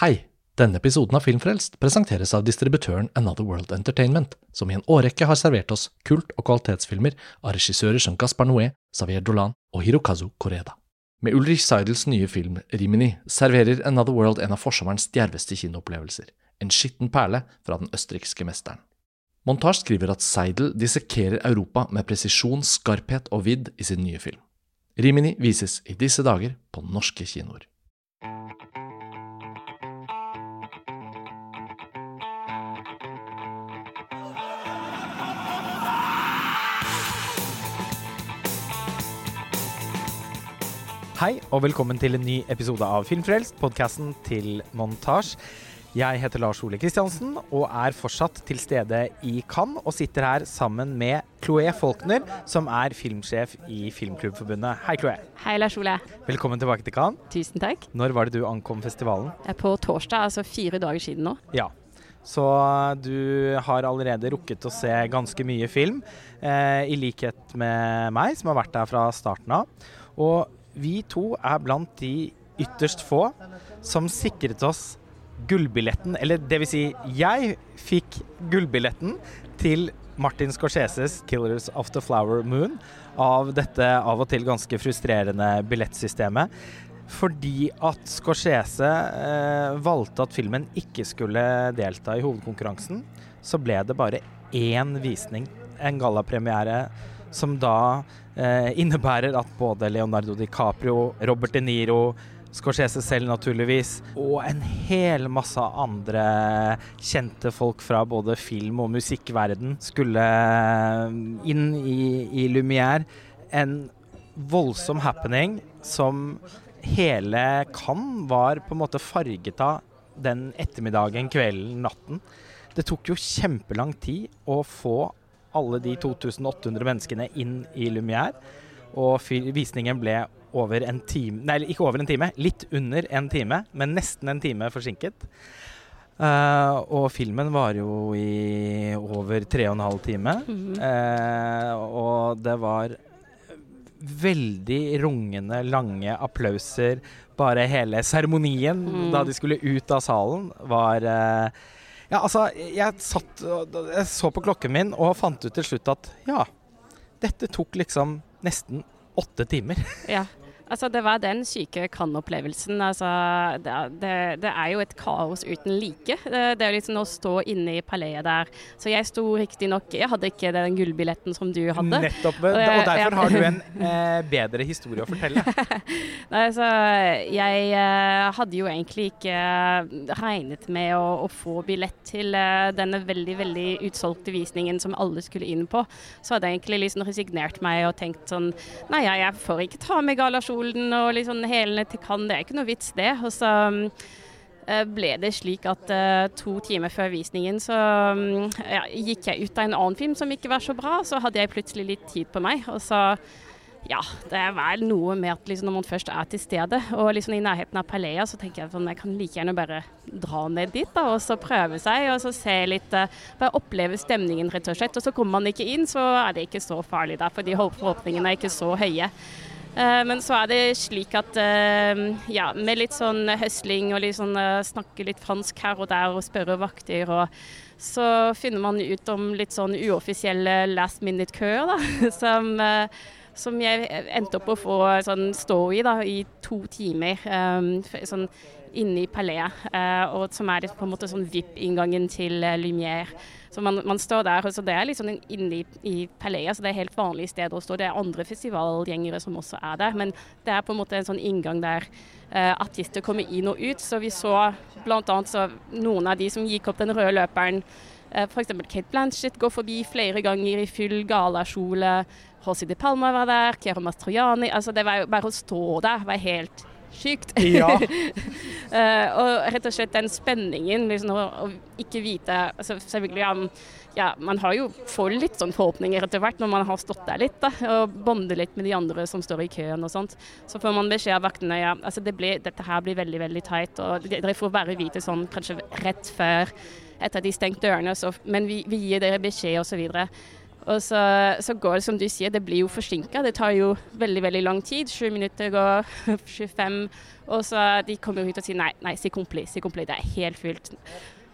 Hei! Denne episoden av Filmfrelst presenteres av distributøren Another World Entertainment, som i en årrekke har servert oss kult- og kvalitetsfilmer av regissører som Gaspar Noé, Xavier Dolan og Hirokazu Koreda. Med Ulrich Seidels nye film Rimini serverer Another World en av forsommerens djerveste kinoopplevelser, en skitten perle fra den østerrikske mesteren. Montage skriver at Seidel dissekerer Europa med presisjon, skarphet og vidd i sin nye film. Rimini vises i disse dager på norske kinoer. Hei og velkommen til en ny episode av Filmfrelst, podkasten til Montasj. Jeg heter Lars Ole Kristiansen og er fortsatt til stede i Cannes og sitter her sammen med Chloé Folkner, som er filmsjef i Filmklubbforbundet. Hei, Chloé. Hei, Lars Ole. Velkommen tilbake til Cannes. Tusen takk. Når var det du ankom festivalen? På torsdag, altså fire dager siden nå. Ja. Så du har allerede rukket å se ganske mye film, eh, i likhet med meg, som har vært der fra starten av. Og vi to er blant de ytterst få som sikret oss gullbilletten, eller vil si, jeg fikk gullbilletten til Martin Scorseses 'Killers of the Flower Moon' av dette av og til ganske frustrerende billettsystemet. Fordi at Scorsese eh, valgte at filmen ikke skulle delta i hovedkonkurransen, så ble det bare én visning, en gallapremiere, som da eh, innebærer at både Leonardo DiCaprio, Robert De Niro, Scorsese selv naturligvis, og en hel masse andre kjente folk fra både film- og musikkverden skulle inn i, i Lumière. En voldsom happening som hele Cannes var på en måte farget av den ettermiddagen, kvelden, natten. Det tok jo kjempelang tid å få alle de 2800 menneskene inn i Lumière. Og visningen ble over en time Nei, ikke over en time, litt under en time, men nesten en time forsinket. Uh, og filmen var jo i over tre og en halv time. Mm -hmm. uh, og det var veldig rungende, lange applauser. Bare hele seremonien mm. da de skulle ut av salen, var uh, Ja, altså, jeg satt Jeg så på klokken min og fant ut til slutt at ja, dette tok liksom nesten åtte timer. Ja. Altså, det var den syke kan-opplevelsen. Altså, det, det, det, er jo et kaos uten like. Det, det er liksom å stå inne i paleet der. Så jeg sto riktignok Jeg hadde ikke den gullbilletten som du hadde. Nettopp. Og, og derfor ja. har du en eh, bedre historie å fortelle. Nei, altså, jeg eh, hadde jo egentlig ikke regnet med å, å få billett til eh, denne veldig, veldig utsolgte visningen som alle skulle inn på. Så hadde jeg egentlig liksom resignert meg og tenkt sånn Nei, jeg får ikke ta med galasjon solen og liksom hælene til Cannes, det er ikke noe vits det. Og så uh, ble det slik at uh, to timer før visningen så um, ja, gikk jeg ut av en annen film som ikke var så bra. Så hadde jeg plutselig litt tid på meg. Og så ja, det er vel noe med at liksom når man først er til stede, og liksom i nærheten av Palea, så tenker jeg at jeg kan like gjerne bare dra ned dit da, og så prøve seg og så se litt uh, Bare oppleve stemningen, rett og slett. Og så kommer man ikke inn, så er det ikke så farlig da, fordi forhåpningene er ikke så høye. Uh, men så er det slik at uh, ja, med litt sånn høsling og litt sånn, uh, snakke litt fransk her og der og spørre vakter, og så finner man ut om litt sånn uoffisielle last minute-køer, da. Som, som, jeg endte opp å få sånn stå i da, i to timer. Sånn inne i paleet, og som er på en måte sånn VIP-inngangen til Lumière. Så man, man, står der, så Det er sånn inne i, i Palais, så det er helt vanlige steder å stå. Det er andre festivalgjengere som også er der, men det er på en måte en sånn inngang der uh, artister kommer inn og ut. Så vi så bl.a. noen av de som gikk opp den røde løperen. Uh, F.eks. Kate Blanchett går forbi flere ganger i full galakjole. José de Palma var der, Chiara Mastroianni. Altså, det var jo bare å stå der var helt sykt. Ja. uh, og rett og slett den spenningen, liksom, å, å, ikke vite altså, Selvfølgelig, ja, ja, man har jo får litt sånn forhåpninger etter hvert når man har stått der litt, da, og bonder litt med de andre som står i køen og sånt. Så får man beskjed av vaktene ja, altså det blir, dette her blir veldig, veldig tight, og dere får bare vite sånn kanskje rett før etter de stengte dørene, så, men vi, vi gir dere beskjed osv. Og så, så, går det som du sier, det blir jo forsinka. Det tar jo veldig veldig lang tid. Sju minutter går 25. Og så de kommer jo ut og sier nei, nei, si kompli, si kompli. Det er helt fylt.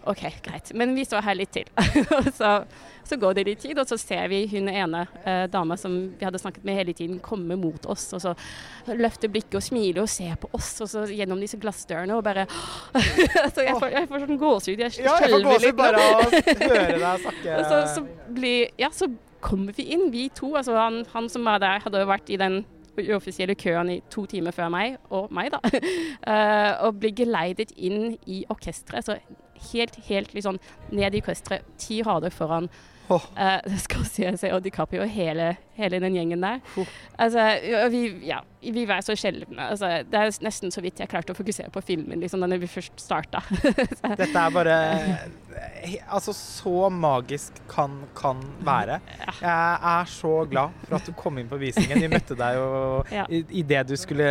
OK, greit. Men vi står her litt til. og så, så, går det litt tid, og så ser vi hun ene eh, dama som vi hadde snakket med hele tiden, komme mot oss. Og så løfter blikket og smiler og ser på oss og så gjennom disse glassdørene og bare Så jeg får, jeg får sånn gåsehud. Jeg ja, jeg får gåsehud bare av å høre deg snakke. så, så, blir, ja, så kommer vi inn, vi to. Altså han, han som var der, hadde vært i den uoffisielle køen i to timer før meg, og meg, da. Uh, og blir geleidet inn i orkesteret. Så helt, helt liksom ned i orkesteret, ti rader foran Oh. Uh, Scorsese og DiCaprio og hele, hele den gjengen der. Oh. Altså, vi, ja, vi var så skjelvne. Altså, det er nesten så vidt jeg klarte å fokusere på filmen liksom, da vi først starta. Dette er bare Altså, så magisk kan kan være. Jeg er så glad for at du kom inn på visningen. Vi møtte deg jo ja. idet du skulle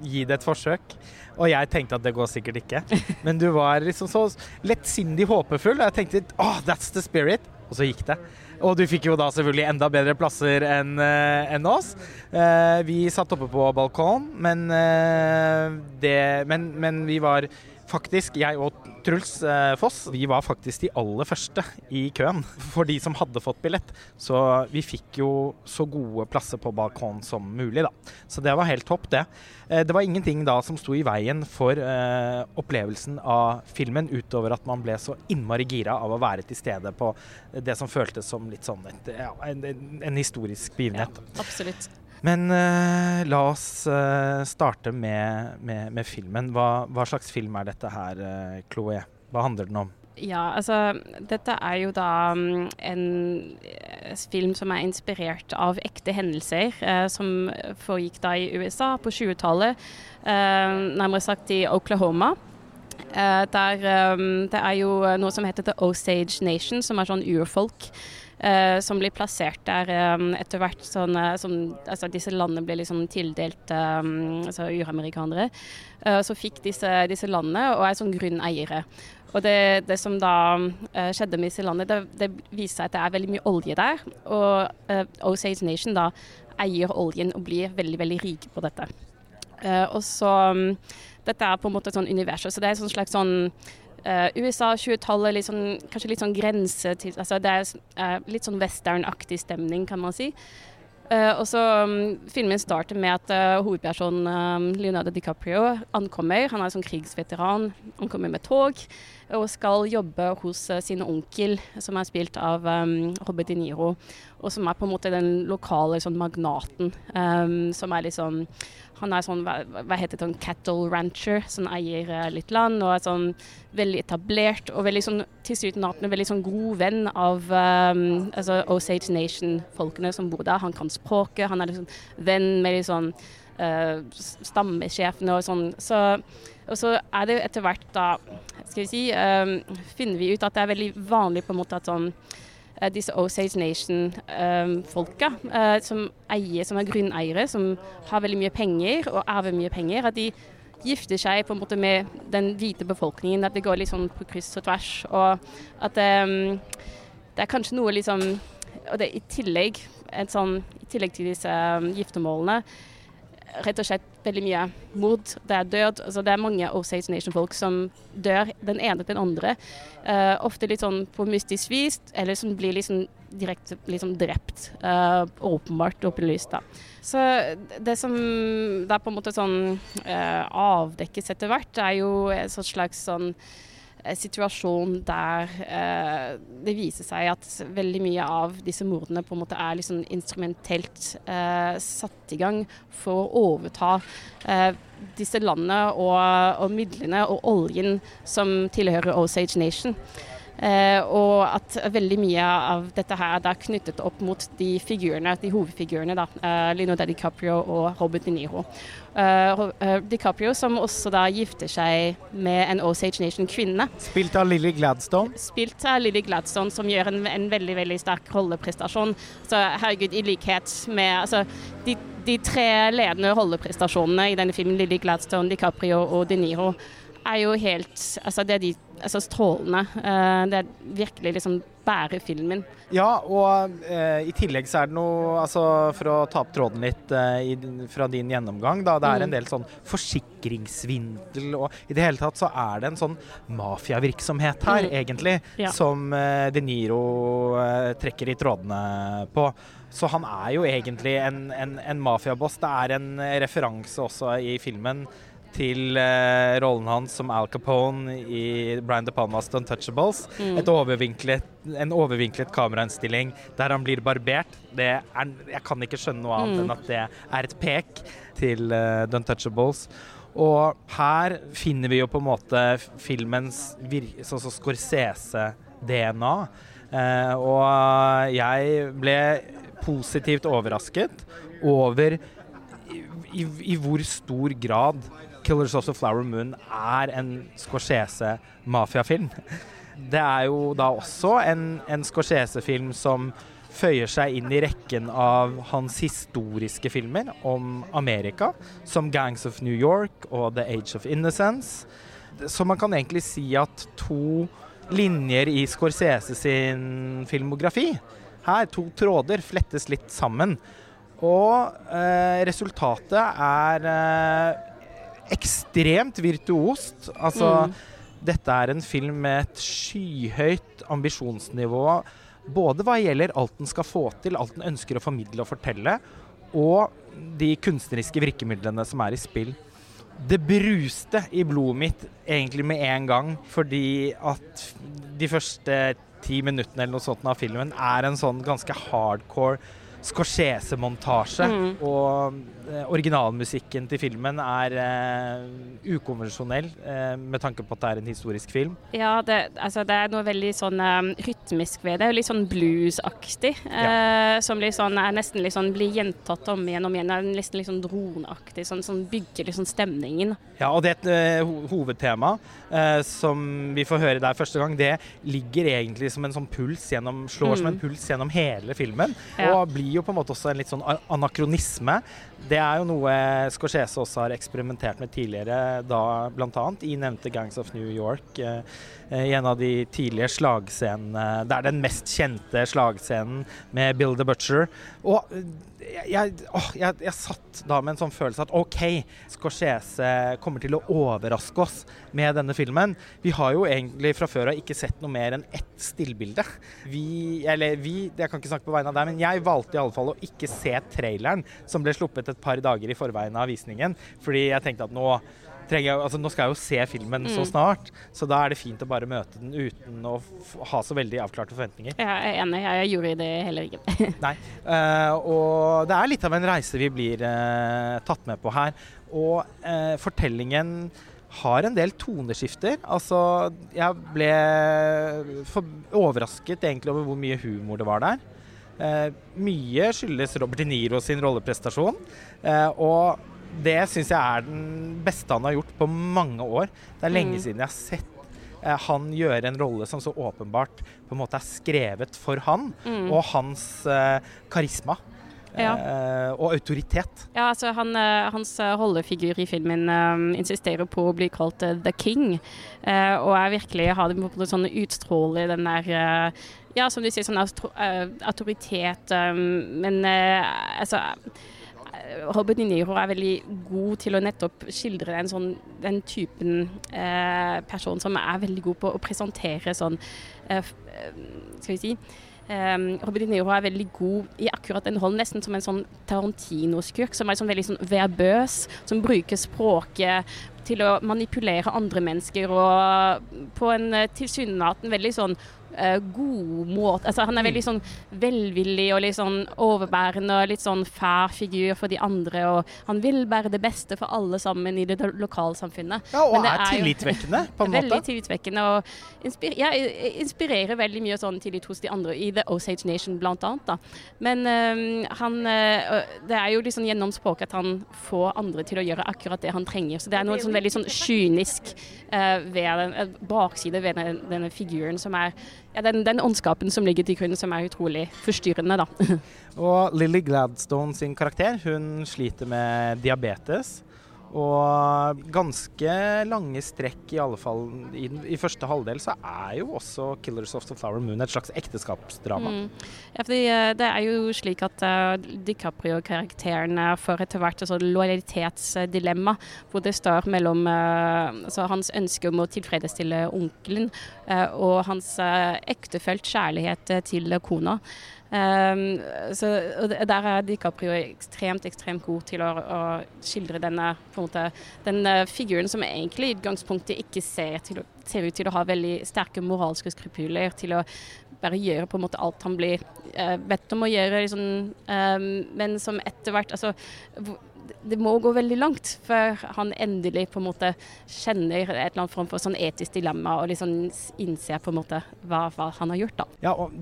gi det et forsøk. Og jeg tenkte at det går sikkert ikke. Men du var liksom så lettsindig håpefull. Og jeg tenkte oh, that's the spirit. Og så gikk det. Og du fikk jo da selvfølgelig enda bedre plasser enn uh, en oss. Uh, vi satt oppe på balkong, men, uh, det, men, men vi var faktisk, jeg og Truls eh, Foss, vi var faktisk de aller første i køen for de som hadde fått billett. Så vi fikk jo så gode plasser på balkong som mulig, da. Så det var helt topp, det. Eh, det var ingenting da som sto i veien for eh, opplevelsen av filmen, utover at man ble så innmari gira av å være til stede på det som føltes som litt sånn et, ja, en, en, historisk begivenhet. Ja, absolutt. Men uh, la oss uh, starte med, med, med filmen. Hva, hva, slags film er dette her, uh, Chloé? Hva handler den om? Ja, altså dette er jo da um, en film som er inspirert av ekte hendelser, som foregikk da i USA på 20-tallet, nærmere sagt i Oklahoma. der um, Det er jo noe som heter The Osage Nation, som er sånn urfolk. Uh, som blir plassert der eh, etter hvert sånn, uh, som, altså Disse landene ble liksom tildelt um, altså uramerikanere. Uh, så fikk disse, disse, landene og er sånn grunneiere. Og det, det som da skjedde med disse landene, det, det, viser seg at det er veldig mye olje der. Og Osage Nation da eier oljen og blir veldig, veldig rike på dette. og så um, Dette er på en måte et sånn univers. Så det er en slags sånn Uh, USA 20-tallet, litt sånn, kanskje litt sånn grense til altså Det er uh, litt sånn westernaktig stemning, kan man si. Uh, og så um, Filmen starter med at uh, hovedpersonen um, Leonardo DiCaprio ankommer. Han er sånn krigsveteran. Han kommer med tog og skal jobbe hos uh, sin onkel, som er spilt av um, Robert De Niro. Og som er på en måte den lokale sånn magnaten, som er liksom han er sånn, hva, hva heter det, sånn cattle rancher, som eier uh, litt land, og er sånn veldig etablert og veldig sånn tilsynelatende veldig sånn god venn av um, altså Osage Nation-folkene som bor der. Han kan språket, han er liksom venn med liksom uh, stammesjefene og sånn. Så, og så er det etter hvert da, skal vi si, um, finner vi ut at det er veldig vanlig på en måte at sånn Eh, disse Osage Nation-folka eh, som som er grunneiere, som har veldig mye penger og arver mye penger, at de gifter seg på en måte med den hvite befolkningen. At det går litt sånn på kryss og tvers. Og at um, det er kanskje noe liksom Og det i tillegg, sånn, i tillegg til disse um, giftermålene rett og slett veldig mye mord. Det er død. Altså, det er mange Osage Nation-folk som dør, den ene til den andre. Uh, ofte litt sånn på mystisk vis, eller som blir liksom direkte liksom drept. Uh, åpenbart åpenlyst, da. Så det som er på en måte sånn uh, avdekkes etter hvert, er jo et slags sånn situasjon der eh, det viser seg at veldig mye av disse mordene på en måte er liksom instrumentelt eh, satt i gang for å overta eh, disse landene og, og, midlene og oljen som tilhører Osage Nation. Uh, og at veldig mye av dette her er knyttet opp mot de figurene, de hovedfigurene. da, uh, Leonardo DiCaprio og Robert De Niro. Uh, DiCaprio som også da gifter seg med en Osage Nation-kvinne. Spilt av Lily Gladstone? Spilt av Lily Gladstone, som gjør en, en veldig veldig sterk rolleprestasjon. Så herregud, i likhet med altså, de, de tre ledende rolleprestasjonene i denne filmen, Lily Gladstone, DiCaprio og De Niro, er jo helt Altså, det er de altså strålende. Uh, det er virkelig liksom bærer filmen. Ja, og uh, i tillegg så er det noe Altså for å ta opp tråden litt uh, i, fra din gjennomgang, da. Det er en mm. del sånn forsikringssvindel og i det hele tatt så er det en sånn mafiavirksomhet her, mm. egentlig, ja. som De Niro trekker i trådene på. Så han er jo egentlig en, en, en mafiaboss. Det er en referanse også i filmen til uh, rollen hans som Al Capone i Brian De Palmas Untouchables. Mm. Overvinklet, en overvinklet kamerainnstilling der han blir barbert. Er, jeg kan ikke skjønne noe annet mm. enn at det er et pek til uh, The Untouchables. Og her finner vi jo på en måte filmens sånn som Scorsese-DNA. Eh, og jeg ble positivt overrasket over i, i, i hvor stor grad 'Killers of the Flower Moon' er en Scorsese-mafiafilm. Det er jo da også en, en Scorsese-film som føyer seg inn i rekken av hans historiske filmer om Amerika, som 'Gangs of New York' og 'The Age of Innocence'. Så man kan egentlig si at to linjer i Scorsese sin filmografi her, to tråder, flettes litt sammen. Og eh, resultatet er eh, ekstremt virtuost. Altså, mm. dette er en film med et skyhøyt ambisjonsnivå. Både hva gjelder alt den skal få til, alt den ønsker å formidle og fortelle, og de kunstneriske virkemidlene som er i spill. Det bruste i blodet mitt egentlig med en gang, fordi at de første ti minuttene eller noe sånt av filmen er en sånn ganske hardcore Scorsese-montasje. Mm. Og eh, originalmusikken til filmen er eh, ukonvensjonell eh, med tanke på at det er en historisk film. Ja, det, altså, det er noe veldig sånn um, rytmisk ved det. Litt sånn bluesaktig. Ja. Eh, som liksom er nesten liksom blir gjentatt om igjen og om igjen. Det er nesten litt sånn droneaktig. Sånn, sånn bygger liksom stemningen. Ja, og det er et uh, hovedtema som vi får høre der første gang. Det ligger egentlig som en sånn puls gjennom, slår mm. som en puls gjennom hele filmen. Ja. og blir jo på en måte også en litt sånn anakronisme. Det er jo noe Scorsese også har eksperimentert med tidligere, da bl.a. i nevnte Gangs of New York. Eh, i en av de tidlige slagscenene. Det er den mest kjente slagscenen med Bill the Butcher. Og eh, jeg, åh, jeg, jeg, satt da med en sånn følelse at OK, Scorsese kommer til å overraske oss med denne filmen. Vi har jo egentlig fra før av ikke sett noe mer enn ett stillbilde. Vi, eller vi, jeg kan ikke snakke på vegne av deg, men jeg valgte i alle fall å ikke se traileren som ble sluppet et par dager i forveien av visningen, fordi jeg tenkte at nå jeg, altså nå skal jeg jo se filmen mm. så snart, så da er det fint å bare møte den uten å ha så veldig avklarte forventninger. Jeg er enig, jeg gjorde det heller ikke. Nei, uh, og det er litt av en reise vi blir uh, tatt med på her. Og uh, fortellingen har en del toneskifter. Altså, jeg ble overrasket egentlig over hvor mye humor det var der. Uh, mye skyldes Robert De Niro sin rolleprestasjon. Uh, og det syns jeg er den beste han har gjort på mange år. Det er lenge mm. siden jeg har sett eh, han gjøre en rolle som så åpenbart på en måte er skrevet for han, mm. og hans eh, karisma. Ja. Uh, og autoritet. Ja, altså han, uh, Hans holdefigur rollefigur i filmen insisterer på å bli kalt The King. og jeg virkelig har det på en sånn utstråle den der Ja, som du sier, sånn autoritet. Men altså Robert Niro er veldig god til å nettopp skildre den, sånn, den typen eh, person som er veldig god på å presentere sånn eh, eh Skal vi si um, Robert De Niro er veldig god i akkurat den rollen, nesten som en sånn Tarantino-skurk. Som er sånn veldig sånn verbøs, som bruker språket til å manipulere andre mennesker og på en eh, tilsynelatende veldig sånn god måte altså, Han er veldig sånn velvillig og litt sånn overbærende og litt sånn fær figur for de andre. Og han vil bære det beste for alle sammen i det lokalsamfunnet. Ja, og er, er tillitvekkende, på en måte. Veldig tillitvekkende. Og inspir ja, inspirerer veldig mye sånn tillit hos de andre, i The Osage Nation blant annet. Da. Men um, han øh, Det er jo liksom gjennom språket at han får andre til å gjøre akkurat det han trenger. Så det er noe sånn veldig sånn kynisk øh, ved den, bakside ved denne, denne figuren som er ja, den, den åndskapen som ligger til grunn, som er utrolig forstyrrende, da. og Lily Gladstone sin karakter, hun sliter med diabetes. Og ganske lange strekk, i alle fall i, i, første halvdel, så er jo også 'Killers of the Flower Moon' et slags ekteskapsdrama. Mm. Ja, fordi eh, det er jo slik at uh, DiCaprio-karakteren får etter hvert et lojalitetsdilemma, hvor det står mellom uh, altså hans ønske om å tilfredsstille onkelen og hans ektefølt kjærlighet til kona. Um, så, der er DiCaprio ekstremt ekstremt god til å, å skildre denne måte, denne, figuren som egentlig i utgangspunktet ikke ser, til, ser, ut til å ha veldig sterke moralske skrupuler. Til å bare gjøre på en måte alt han blir uh, bedt om å gjøre. Liksom, um, men som etter hvert altså, det må gå veldig langt før han endelig på en måte kjenner et eller annet form for sånn etisk dilemma og liksom innser på en måte hva, hva han har gjort. da. Ja, og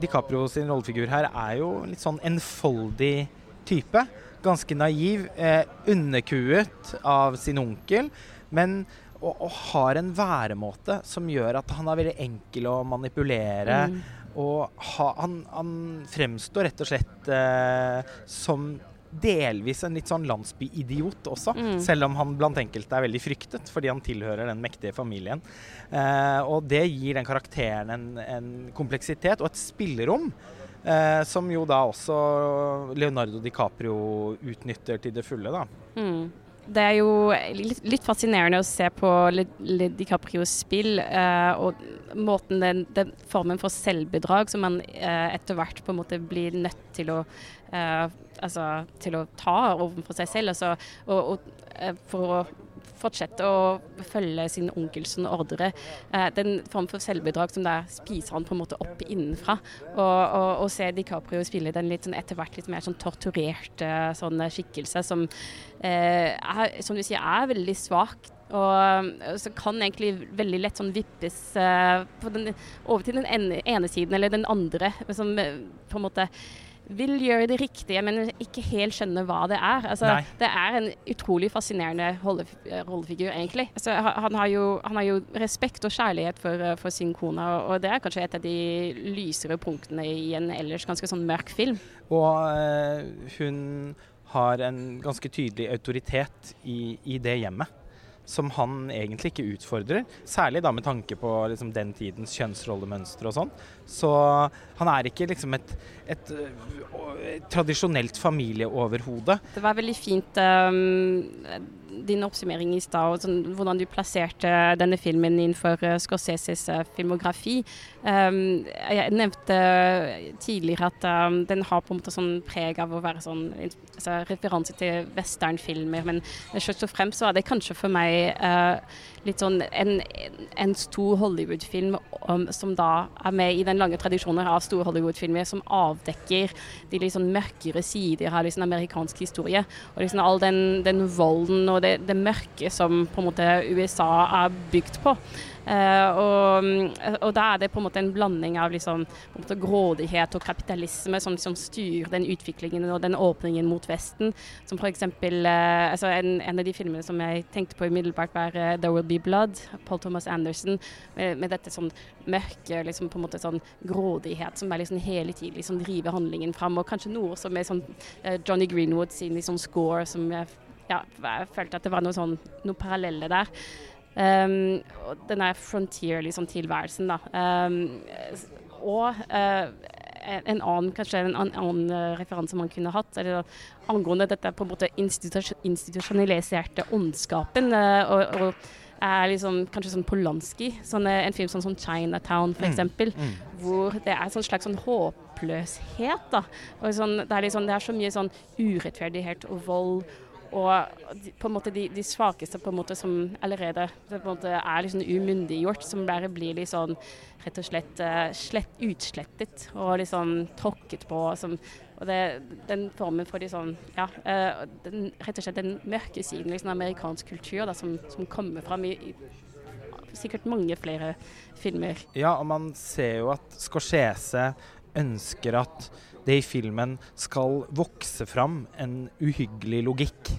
DiCaprio sin rollefigur her er jo litt sånn enfoldig type. Ganske naiv. Eh, underkuet av sin onkel. Men og, og, har en væremåte som gjør at han er veldig enkel å manipulere. Mm. Og ha, han, han, fremstår rett og slett eh, som delvis en litt sånn landsbyidiot også, mm. selv om han blant enkelte er veldig fryktet fordi han tilhører den mektige familien. Eh, og det gir den karakteren en, en kompleksitet og et spillerom. Eh, som jo da også Leonardo DiCaprio utnytter til det fulle, da. Mm det er jo litt, litt, fascinerende å se på DiCaprios spill eh, og måten den, den, formen for selvbedrag som man uh, etter hvert på en måte blir nødt til å altså, til å ta overfor seg selv. Altså, og, og, for å fortsette å følge sin onkels ordre. Eh, den form for selvbedrag som der spiser han på en måte opp innenfra. Og, og, og se DiCaprio spille den litt sånn etter hvert litt mer sånn torturerte sånn skikkelse som, eh, er, som du sier, er veldig svak. Og så kan egentlig veldig lett sånn vippes uh, den, over til den ene, ene, siden eller den andre. Som på en måte vil gjøre det riktige, men ikke helt skjønner hva det er. Altså, det er en utrolig fascinerende rollefigur, egentlig. Altså, han, har jo, han, har jo, respekt og kjærlighet for, for, sin kone, og det er kanskje et av de lysere punktene i en ellers ganske sånn mørk film. Og øh, hun har en ganske tydelig autoritet i, i det hjemmet som han egentlig ikke utfordrer. Særlig da med tanke på liksom, den tidens kjønnsrollemønstre og sånn. Så han er ikke liksom et, et, et tradisjonelt familieoverhode. Det var veldig fint um, din oppsummering i stad, sånn, hvordan du plasserte denne filmen innenfor uh, Scorseses uh, filmografi. Um, jeg nevnte tidligere at um, den har på en måte sånn preg av å være sånn altså, referanse til westernfilmer, men først og fremst er det kanskje for meg uh, litt sånn en, en stor Hollywood-film som da er med i den lange tradisjonen av store Hollywood-filmer som avdekker de litt sånn mørkere sider av liksom amerikansk historie. Og liksom all den, den volden og det, det mørke som på en måte USA er bygd på. Uh, og, og, da er det på en måte en blanding av liksom, måte, grådighet og kapitalisme som som styrer den utviklingen og den åpningen mot Vesten. Som f.eks. Uh, eh, altså en, en, av de filmene som jeg tenkte på umiddelbart, var uh, 'There Will Be Blood', Paul Thomas Anderson, med, med dette sånn mørke, liksom på en måte sånn grådighet som er liksom hele tiden liksom driver handlingen fram. Og kanskje noe som er sånn Johnny Greenwood sin liksom score, som jeg, ja, jeg følte at det var noe sånn, noe parallelle der. Um, og denne frontier-tilværelsen, liksom, da. Um, og uh, en annen, kanskje en annen uh, referanse man kunne hatt, eller, angående dette på en måte institusjonaliserte ondskapen. Uh, og, og, er liksom, kanskje sånn Polanski, sånn, en film sånn som 'Chinatown', f.eks., mm. mm. hvor det er en slags sånn håpløshet. da, og sånn, det, er liksom, det er så mye sånn urettferdighet og vold og de, på en måte de, de, svakeste på en måte som allerede måte er liksom umyndiggjort, som bare blir liksom rett og slett uh, slett, utslettet og liksom tråkket på. Som, og det, den formen for liksom, ja, uh, den, rett og slett den mørke siden liksom, amerikansk kultur da, som, som kommer fram i, i sikkert mange flere filmer. Ja, og man ser jo at Scorsese ønsker at det i filmen skal vokse fram en uhyggelig logikk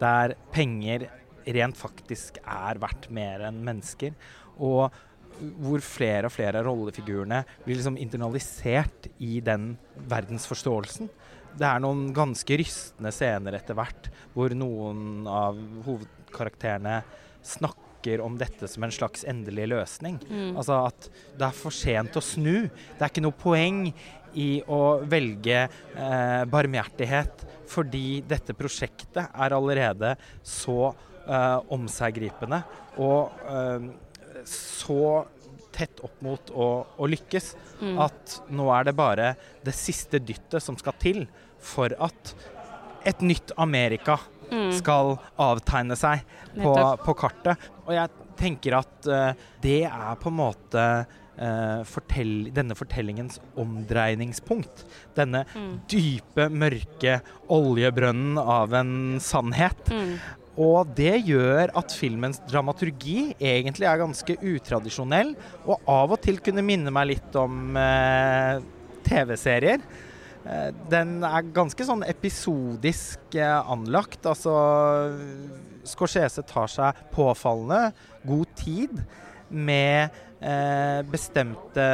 der penger rent faktisk er verdt mer enn mennesker. Og hvor flere og flere av rollefigurene blir liksom internalisert i den verdensforståelsen. det er noen ganske rystende scener etter hvert, hvor noen av hovedkarakterene snakker om dette som en slags endelig løsning. Mm. Altså at det er for sent å snu. Det er ikke noe poeng i å velge eh, barmhjertighet, fordi dette prosjektet er allerede så eh, omseggripende og eh, så tett opp mot å, å lykkes Mm. at nå er det bare det siste dyttet som skal til for at et nytt Amerika Mm. skal avtegne seg på, på kartet. Og jeg tenker at uh, det er på en måte uh, fortell, denne fortellingens omdreiningspunkt. Denne Mm. dype, mørke oljebrønnen av en sannhet. Mm. Og det gjør at filmens dramaturgi egentlig er ganske utradisjonell, og av og til kunne minne meg litt om eh, TV-serier. Eh, den er ganske sånn episodisk eh, anlagt. Altså Scorsese tar seg påfallende god tid med eh, bestemte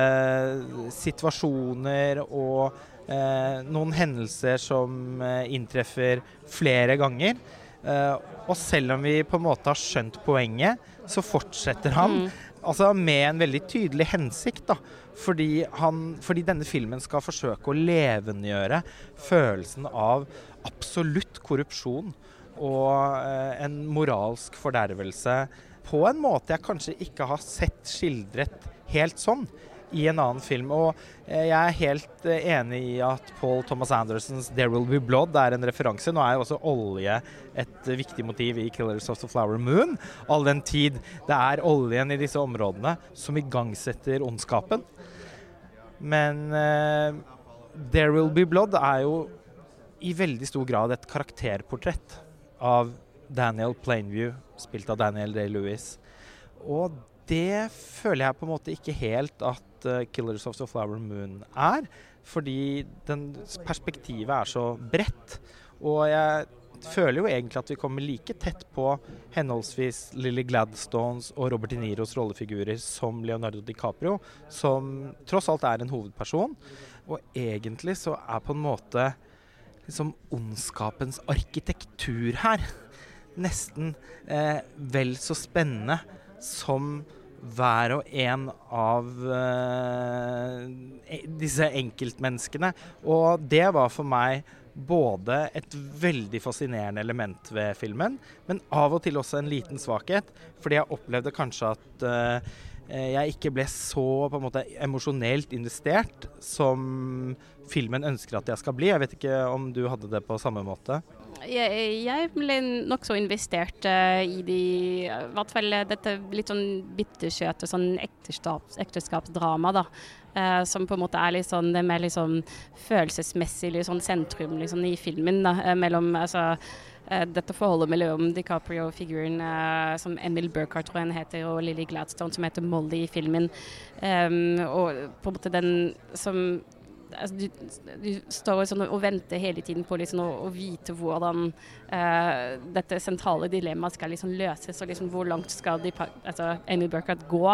situasjoner og eh, noen hendelser som eh, inntreffer flere ganger. Eh, og selv om vi på en måte har skjønt poenget, så fortsetter han Mm. altså med en veldig tydelig hensikt. da. Fordi, han, fordi denne filmen skal forsøke å levendegjøre følelsen av absolutt korrupsjon og eh, en moralsk fordervelse på en måte jeg kanskje ikke har sett skildret helt sånn i en annen film. Og eh, jeg er helt eh, enig i at Paul Thomas Andersons 'There Will Be Blood' er en referanse. Nå er jo også olje et eh, viktig motiv i 'Killers of the Flower Moon'. All den tid det er oljen i disse områdene som igangsetter ondskapen. Men uh, 'There Will Be Blood' er jo i veldig stor grad et karakterportrett av Daniel Plainview, spilt av Daniel Day-Lewis. Og det føler jeg på en måte ikke helt at uh, 'Killers of the Flower Moon' er. Fordi den perspektivet er så bredt. Og jeg føler jo egentlig at vi kommer like tett på henholdsvis Lily Gladstones og Robert De Niros rollefigurer som Leonardo DiCaprio, som tross alt er en hovedperson. Og egentlig så er på en måte liksom ondskapens arkitektur her nesten eh, vel så spennende som hver og en av eh, e- disse enkeltmenneskene. Og det var for meg både et veldig fascinerende element ved filmen, men av og til også en liten svakhet. Fordi jeg opplevde kanskje at uh, jeg ikke ble så på en måte emosjonelt investert som filmen ønsker at jeg skal bli. Jeg vet ikke om du hadde det på samme måte? Jeg, jeg ble nokså investert uh, i de I hvert fall dette litt sånn bittersøte sånn ekteskaps, ekteskapsdrama, eh, som på en måte er litt sånn det mer liksom følelsesmessig litt sånn sentrum liksom, i filmen. da, eh, mellom altså dette forholdet mellom DiCaprio-figuren som Emil Burkhardt tror jeg heter, og Lily Gladstone som heter Molly i filmen. Um, og på en måte den som altså, du, du står sånn, og venter hele tiden på liksom, å, å vite hvordan uh, dette sentrale dilemmaet skal liksom, løses, og liksom, hvor langt skal de, altså, Amy Burkhardt gå.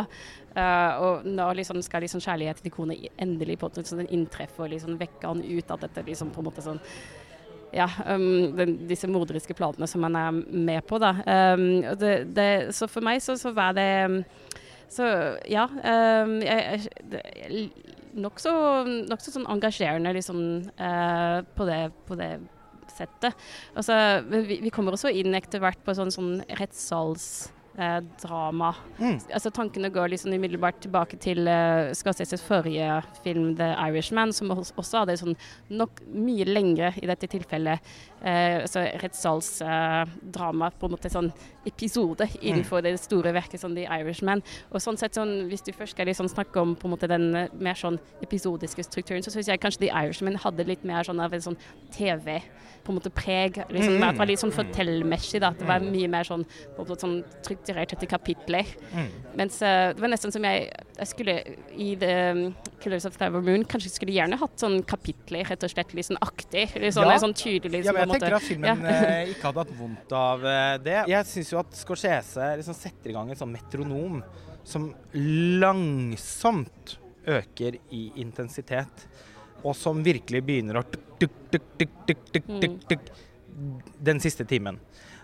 Uh, og når liksom, skal liksom, kjærligheten til kona endelig på, sånn, inntreffe og liksom, vekke han ut av dette liksom, på en måte sånn ja, um, den, disse morderiske planene som man er med på. Da. Um, det, det, så for meg så, så var det um, Så ja. Um, jeg, jeg, Nokså nok sånn engasjerende liksom, eh, på, det, på det settet. Altså, vi, vi kommer også inn etter hvert på sånn, sånn rettssals... Eh, drama. Mm. altså, tankene går liksom umiddelbart tilbake til uh, Scorseses forrige film 'The Irishman', som også hadde sånn nok mye lengre i dette tilfellet eh, altså rettssalsdrama, på en måte sånn episode innenfor det store verket som 'The Irishman'. Og sånn sett, sånn, hvis du først skal liksom snakke om på en måte den eh, mer sånn episodiske strukturen, så syns jeg kanskje 'The Irishman' hadde litt mer sånn av en sånn TV på en måte preg, liksom, mm. hvert var litt sånn fortellmessig. At det var mye mer sånn, på en måte sånn strukturert etter kapitler. Mm. Mens uh, det var nesten som jeg, jeg skulle i The Killers of Tower Moon kanskje jeg skulle gjerne hatt sånn kapitler, rett og slett, litt sånn aktig. Litt sånn, ja. sånn tydelig. Ja, men jeg tenker at filmen ja. Eh, ikke hadde hatt vondt av eh, det. Jeg syns jo at Scorsese liksom setter i gang en sånn metronom som langsomt øker i intensitet, og som virkelig begynner å tuk, tuk, tuk, tuk, tuk, tuk, mm. tuk, den siste timen.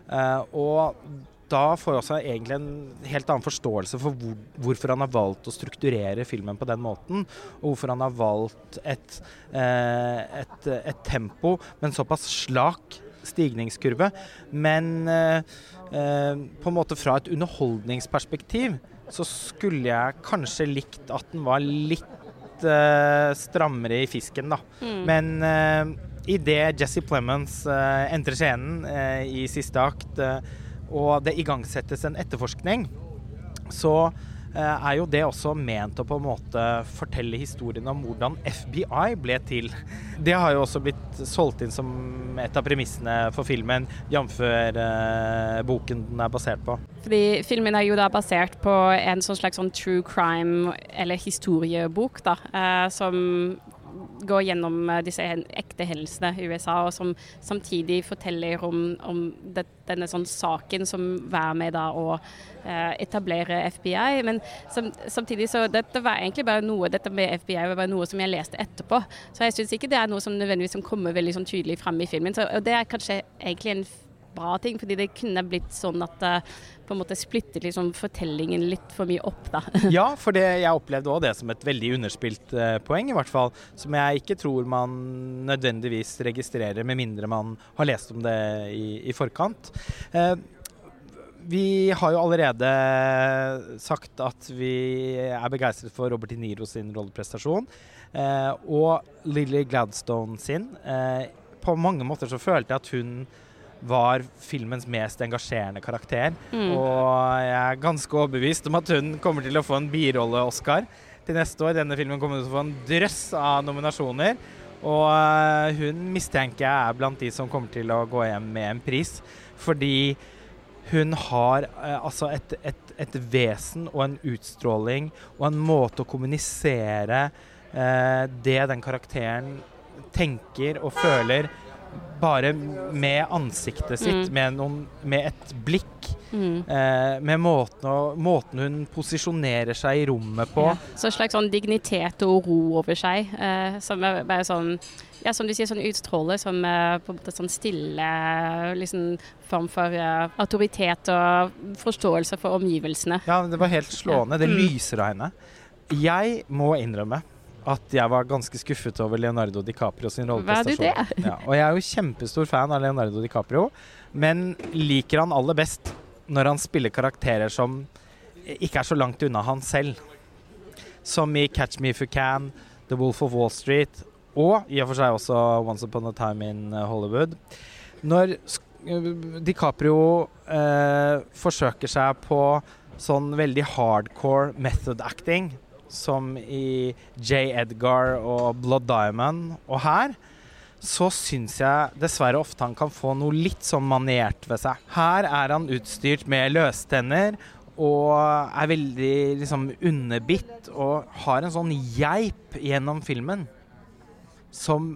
Uh, og da får jeg også egentlig en helt annen forståelse for hvor, hvorfor han har valgt å strukturere filmen på den måten, og hvorfor han har valgt et, eh, et, et tempo med en såpass slak stigningskurve. Men eh, eh, på en måte fra et underholdningsperspektiv så skulle jeg kanskje likt at den var litt strammere i fisken, da. Mm. Men idet Jesse Plemons uh, entrer scenen i siste akt, og det igangsettes en etterforskning, så eh, er jo det også ment å på en måte fortelle historien om hvordan FBI ble til. Det har jo også blitt solgt inn som et av premissene for filmen, jf. Eh, boken den er basert på. Fordi filmen er jo da basert på en sånn slags sånn true crime- eller historiebok, da, eh, som går gjennom eh, disse ekte hendelsene i USA, og som samtidig forteller om, om det, denne sånn saken som var med da å eh, etablere FBI. Men som, samtidig så dette var egentlig bare noe dette med FBI var bare noe som jeg leste etterpå. Så jeg syns ikke det er noe som nødvendigvis som kommer veldig sånn tydelig frem i filmen. Så, og det er kanskje egentlig en bra ting, fordi det kunne blitt sånn at det på en måte splitter liksom fortellingen litt for mye opp, da. Ja, for det, jeg opplevde òg det som et veldig underspilt eh, poeng, i hvert fall. Som jeg ikke tror man nødvendigvis registrerer, med mindre man har lest om det i, i forkant. Eh, vi har jo allerede sagt at vi er begeistret for Robert De Niro sin rolleprestasjon. Eh, og Lily Gladstone sin. Eh, på mange måter så følte jeg at hun var filmens mest engasjerende karakter. Mm. Og jeg er ganske overbevist om at hun kommer til å få en birolle-Oscar til neste år. Denne filmen kommer til å få en drøss av nominasjoner. Og eh, hun mistenker jeg er blant de som kommer til å gå hjem med en pris. Fordi hun har eh, altså et, et, et vesen og en utstråling og en måte å kommunisere eh, det den karakteren tenker og føler, bare med ansiktet sitt, Mm. med, noen, med et blikk. Mm. Eh, med måten, å, måten hun posisjonerer seg i rommet på. Ja. Så en slags sånn dignitet og ro over seg, eh, som er bare sånn ja, som du sier, sånn utstråler som eh, på en måte sånn stille liksom, form for eh, autoritet og forståelse for omgivelsene. Ja, det var helt slående. Det Mm. lyser av henne. Jeg må innrømme at jeg var ganske skuffet over Leonardo DiCaprio sin rolleprestasjon. Ja, og jeg er jo kjempestor fan av Leonardo DiCaprio, men liker han aller best når han spiller karakterer som ikke er så langt unna han selv. Som i Catch Me If You Can, The Wolf of Wall Street og i og for seg også Once Upon a Time in Hollywood. Når DiCaprio eh, forsøker seg på sånn veldig hardcore method acting, som i J. Edgar og Blood Diamond, og her, så syns jeg dessverre ofte han kan få noe litt sånn maniert ved seg. Her er han utstyrt med løstenner og er veldig liksom underbitt og har en sånn geip gjennom filmen som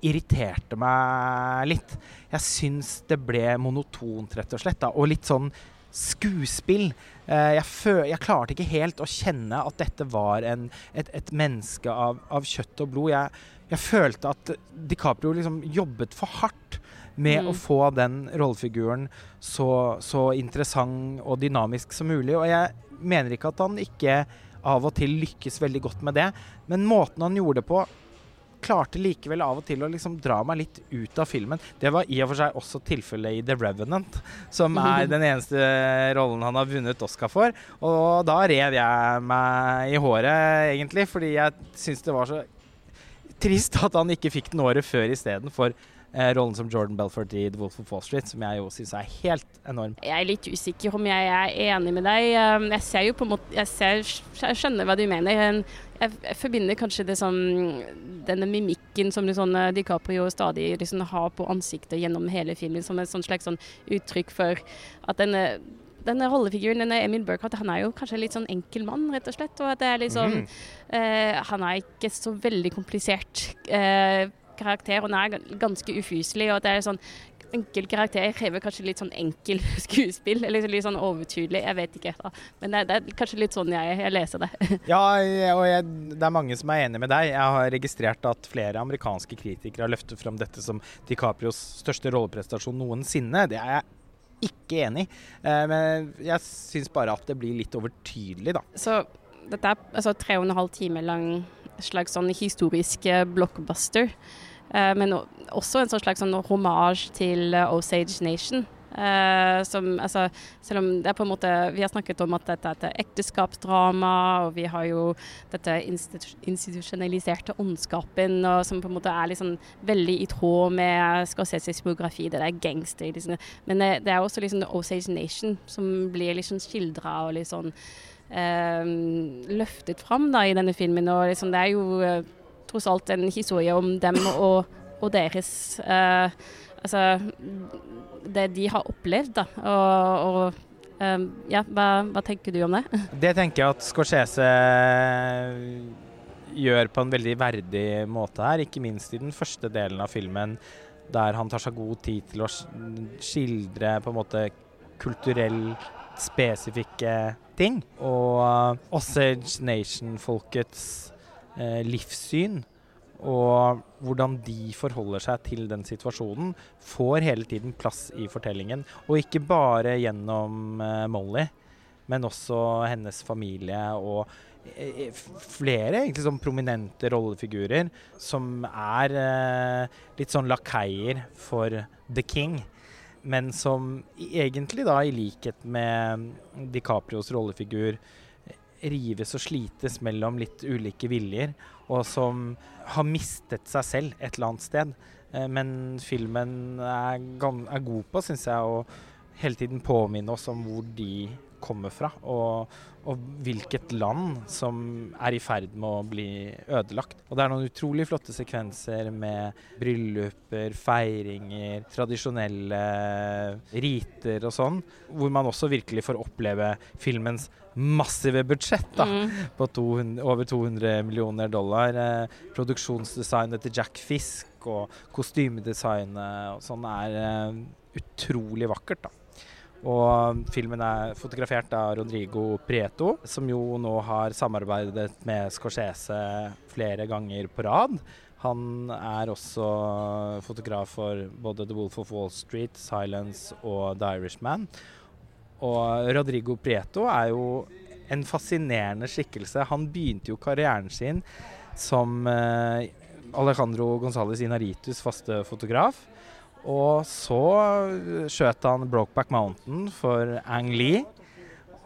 irriterte meg litt. Jeg syns det ble monotont, rett og slett. Da, og litt sånn skuespill. Eh, jeg, fø jeg klarte ikke helt å kjenne at dette var en, et, et menneske av, av kjøtt og blod. Jeg, jeg følte at DiCaprio liksom jobbet for hardt med Mm. å få den rollefiguren så, så interessant og dynamisk som mulig. Og jeg mener ikke at han ikke av og til lykkes veldig godt med det, men måten han gjorde det på klarte likevel av og til å liksom dra meg litt ut av filmen. Det var i og for seg også tilfellet i The Revenant, som er den eneste rollen han har vunnet Oscar for. Og da rev jeg meg i håret, egentlig, fordi jeg syns det var så trist at han ikke fikk den året før istedenfor eh, rollen som Jordan Belfort i The Wolf of Wall Street, som jeg jo syns er helt enorm. Jeg er litt usikker om jeg er enig med deg. Um, Jeg ser jo på en måte Jeg, ser, jeg skjønner hva du mener. Jeg, jeg forbinder kanskje det som denne mimikken som eh, DiCaprio stadig liksom har på ansiktet gjennom hele filmen, som et sånn slags sånn uttrykk for at denne denne rollefiguren, denne Emil Burkhardt, han er jo kanskje en litt sånn enkel mann, rett og slett. Og at det er liksom mm. Eh, Han er ikke så veldig komplisert eh, karakter, han er ga- ganske ufyselig. Og det er sånn enkel karakter krever kanskje litt sånn enkel skuespill. Eller litt sånn overtydelig, jeg vet ikke. Da. Men det, det, er kanskje litt sånn jeg, jeg leser det. ja, og jeg, det er mange som er enig med deg. Jeg har registrert at flere amerikanske kritikere har løftet fram dette som DiCaprios største rolleprestasjon noensinne. Det er jeg ikke enig i. Eh, men jeg syns bare at det blir litt overtydelig, da. Så dette er altså tre og en halv time lang slags sånn historisk eh, blockbuster. Eh, men også en sånn slags sånn hommage til Osage Nation. Uh, som, altså, selv om det er på en måte Vi har snakket om at dette er et ekteskapsdrama, og vi har jo dette institusjonaliserte ondskapen, og som på en måte er liksom veldig i tråd med Scorseses biografi. Det der gangster. Liksom. Men det, det, er også liksom Osage Nation som blir liksom skildra og liksom uh, løftet fram da, i denne filmen. Og liksom, det er jo tross alt en historie om dem og, og deres Altså det de har opplevd, da. Og, og um, ja, hva, hva, tenker du om det? Det tenker jeg at Scorsese gjør på en veldig verdig måte her, ikke minst i den første delen av filmen, der han tar seg god tid til å skildre på en måte kulturelt spesifikke ting. Og uh, Osage Nation-folkets uh, livssyn og hvordan de forholder seg til den situasjonen, får hele tiden plass i fortellingen. Og ikke bare gjennom eh, Molly, men også hennes familie og eh, flere egentlig sånn prominente rollefigurer som er eh, litt sånn lakeier for The King. Men som egentlig da, i likhet med DiCaprios rollefigur, rives og slites mellom litt ulike viljer, og som har mistet seg selv et eller annet sted. Eh, men filmen er, er god på, syns jeg, å hele tiden påminne oss om hvor de kommer fra, og, og, hvilket land som er i ferd med å bli ødelagt. Og det er noen utrolig flotte sekvenser med brylluper, feiringer, tradisjonelle riter og sånn, hvor man også virkelig får oppleve filmens massive budsjett da, mm. på 200, over 200 millioner dollar. Eh, produksjonsdesignet til Jack Fisk og kostymedesignet og sånn er eh, utrolig vakkert. da. Og filmen er fotografert av Rodrigo Prieto, som jo nå har samarbeidet med Scorsese flere ganger på rad. Han er også fotograf for både The Wolf of Wall Street, Silence og The Irishman. Og Rodrigo Prieto er jo en fascinerende skikkelse. Han begynte jo karrieren sin som eh, Alejandro Gonzales Inaritus faste fotograf. Og så skjøt han Brokeback Mountain for Ang Lee.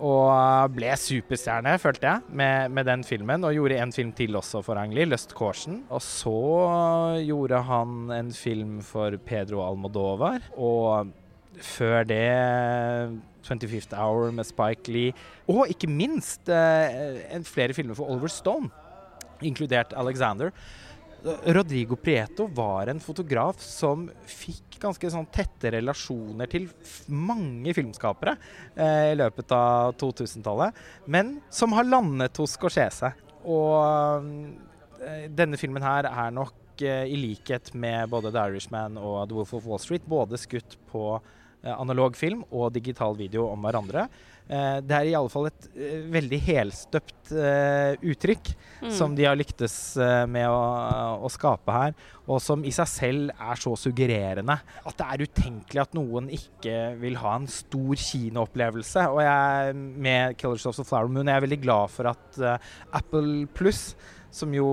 Og ble superstjerne, følte jeg, med, med, den filmen. Og gjorde en film til også for Ang Lee, 'Lust Caution'. Og så gjorde han en film for Pedro Almodovar. Og før det 25th Hour med Spike Lee, og ikke minst eh, flere filmer for Oliver Stone, inkludert Alexander. Rodrigo Prieto var en fotograf som fikk ganske sånn tette relasjoner til mange filmskapere eh, i løpet av 2000-tallet, men som har landet hos Scorsese. Og eh, denne filmen her er nok eh, i likhet med både The Irishman og The Wolf of Wall Street både skutt på analog film og digital video om hverandre. Eh, det er i alle fall et eh, veldig helstøpt uttrykk mm. som de har lyktes med å, å, skape her, og som i seg selv er så suggererende at det er utenkelig at noen ikke vil ha en stor kinoopplevelse. Og jeg, med 'Killers of the Flower Moon' er jeg veldig glad for at Apple Pluss som jo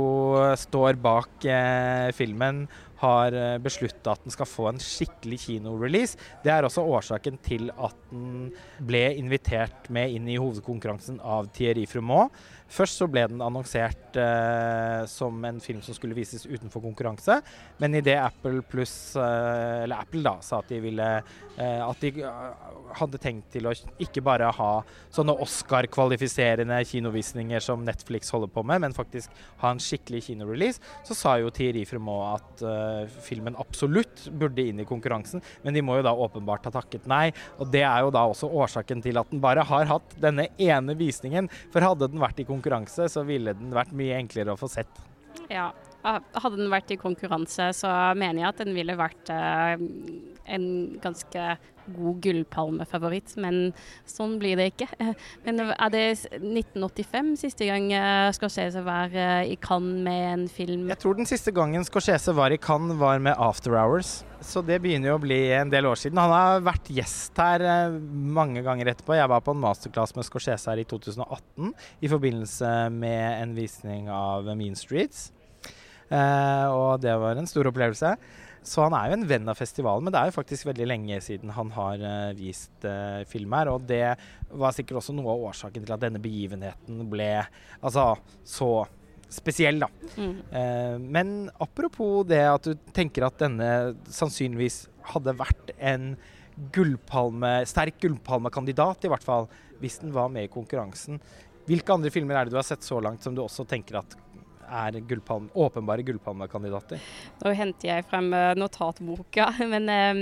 står bak eh, filmen, har eh, beslutta at den skal få en skikkelig kinorelease. Det er også årsaken til at den ble invitert med inn i hovedkonkurransen av Thierry Frumont. Først så ble den annonsert eh, som en film som skulle vises utenfor konkurranse, men idet Apple pluss, eh, eller Apple da, sa at de ville eh, At de eh, hadde tenkt til å ikke bare ha sånne Oscar-kvalifiserende kinovisninger som Netflix holder på med, men faktisk ha en skikkelig kinorelease, så sa jo Thierry Fremont at uh, filmen absolutt burde inn i konkurransen, men de må jo da åpenbart ha takket nei. Og det er jo da også årsaken til at den bare har hatt denne ene visningen. For hadde den vært i konkurranse, så ville den vært mye enklere å få sett. Ja, hadde den vært i konkurranse, så mener jeg at den ville vært uh, en ganske god gullpalmefavoritt, men sånn blir det ikke. Men er det 1985 siste gang uh, Scorsese var uh, i Cannes med en film? Jeg tror den siste gangen Scorsese var i Cannes var med 'After Hours'. Så det begynner jo å bli en del år siden. Han har vært gjest her uh, mange ganger etterpå. Jeg var på en masterclass med Scorsese her i 2018 i forbindelse med en visning av Mean Streets. og det var en stor opplevelse. Så han er jo en venn av festivalen, men det er jo faktisk veldig lenge siden han har uh, vist uh, film her. Og det var sikkert også noe av årsaken til at denne begivenheten ble altså så spesiell, da. Mm. Eh, men apropos det at du tenker at denne sannsynligvis hadde vært en gullpalme, sterk gullpalmekandidat, i hvert fall, hvis den var med i konkurransen. Hvilke andre filmer er det du har sett så langt som du også tenker at er gullpalme, åpenbare gullpalmekandidater? Nå henter jeg frem eh, notatboka, men um,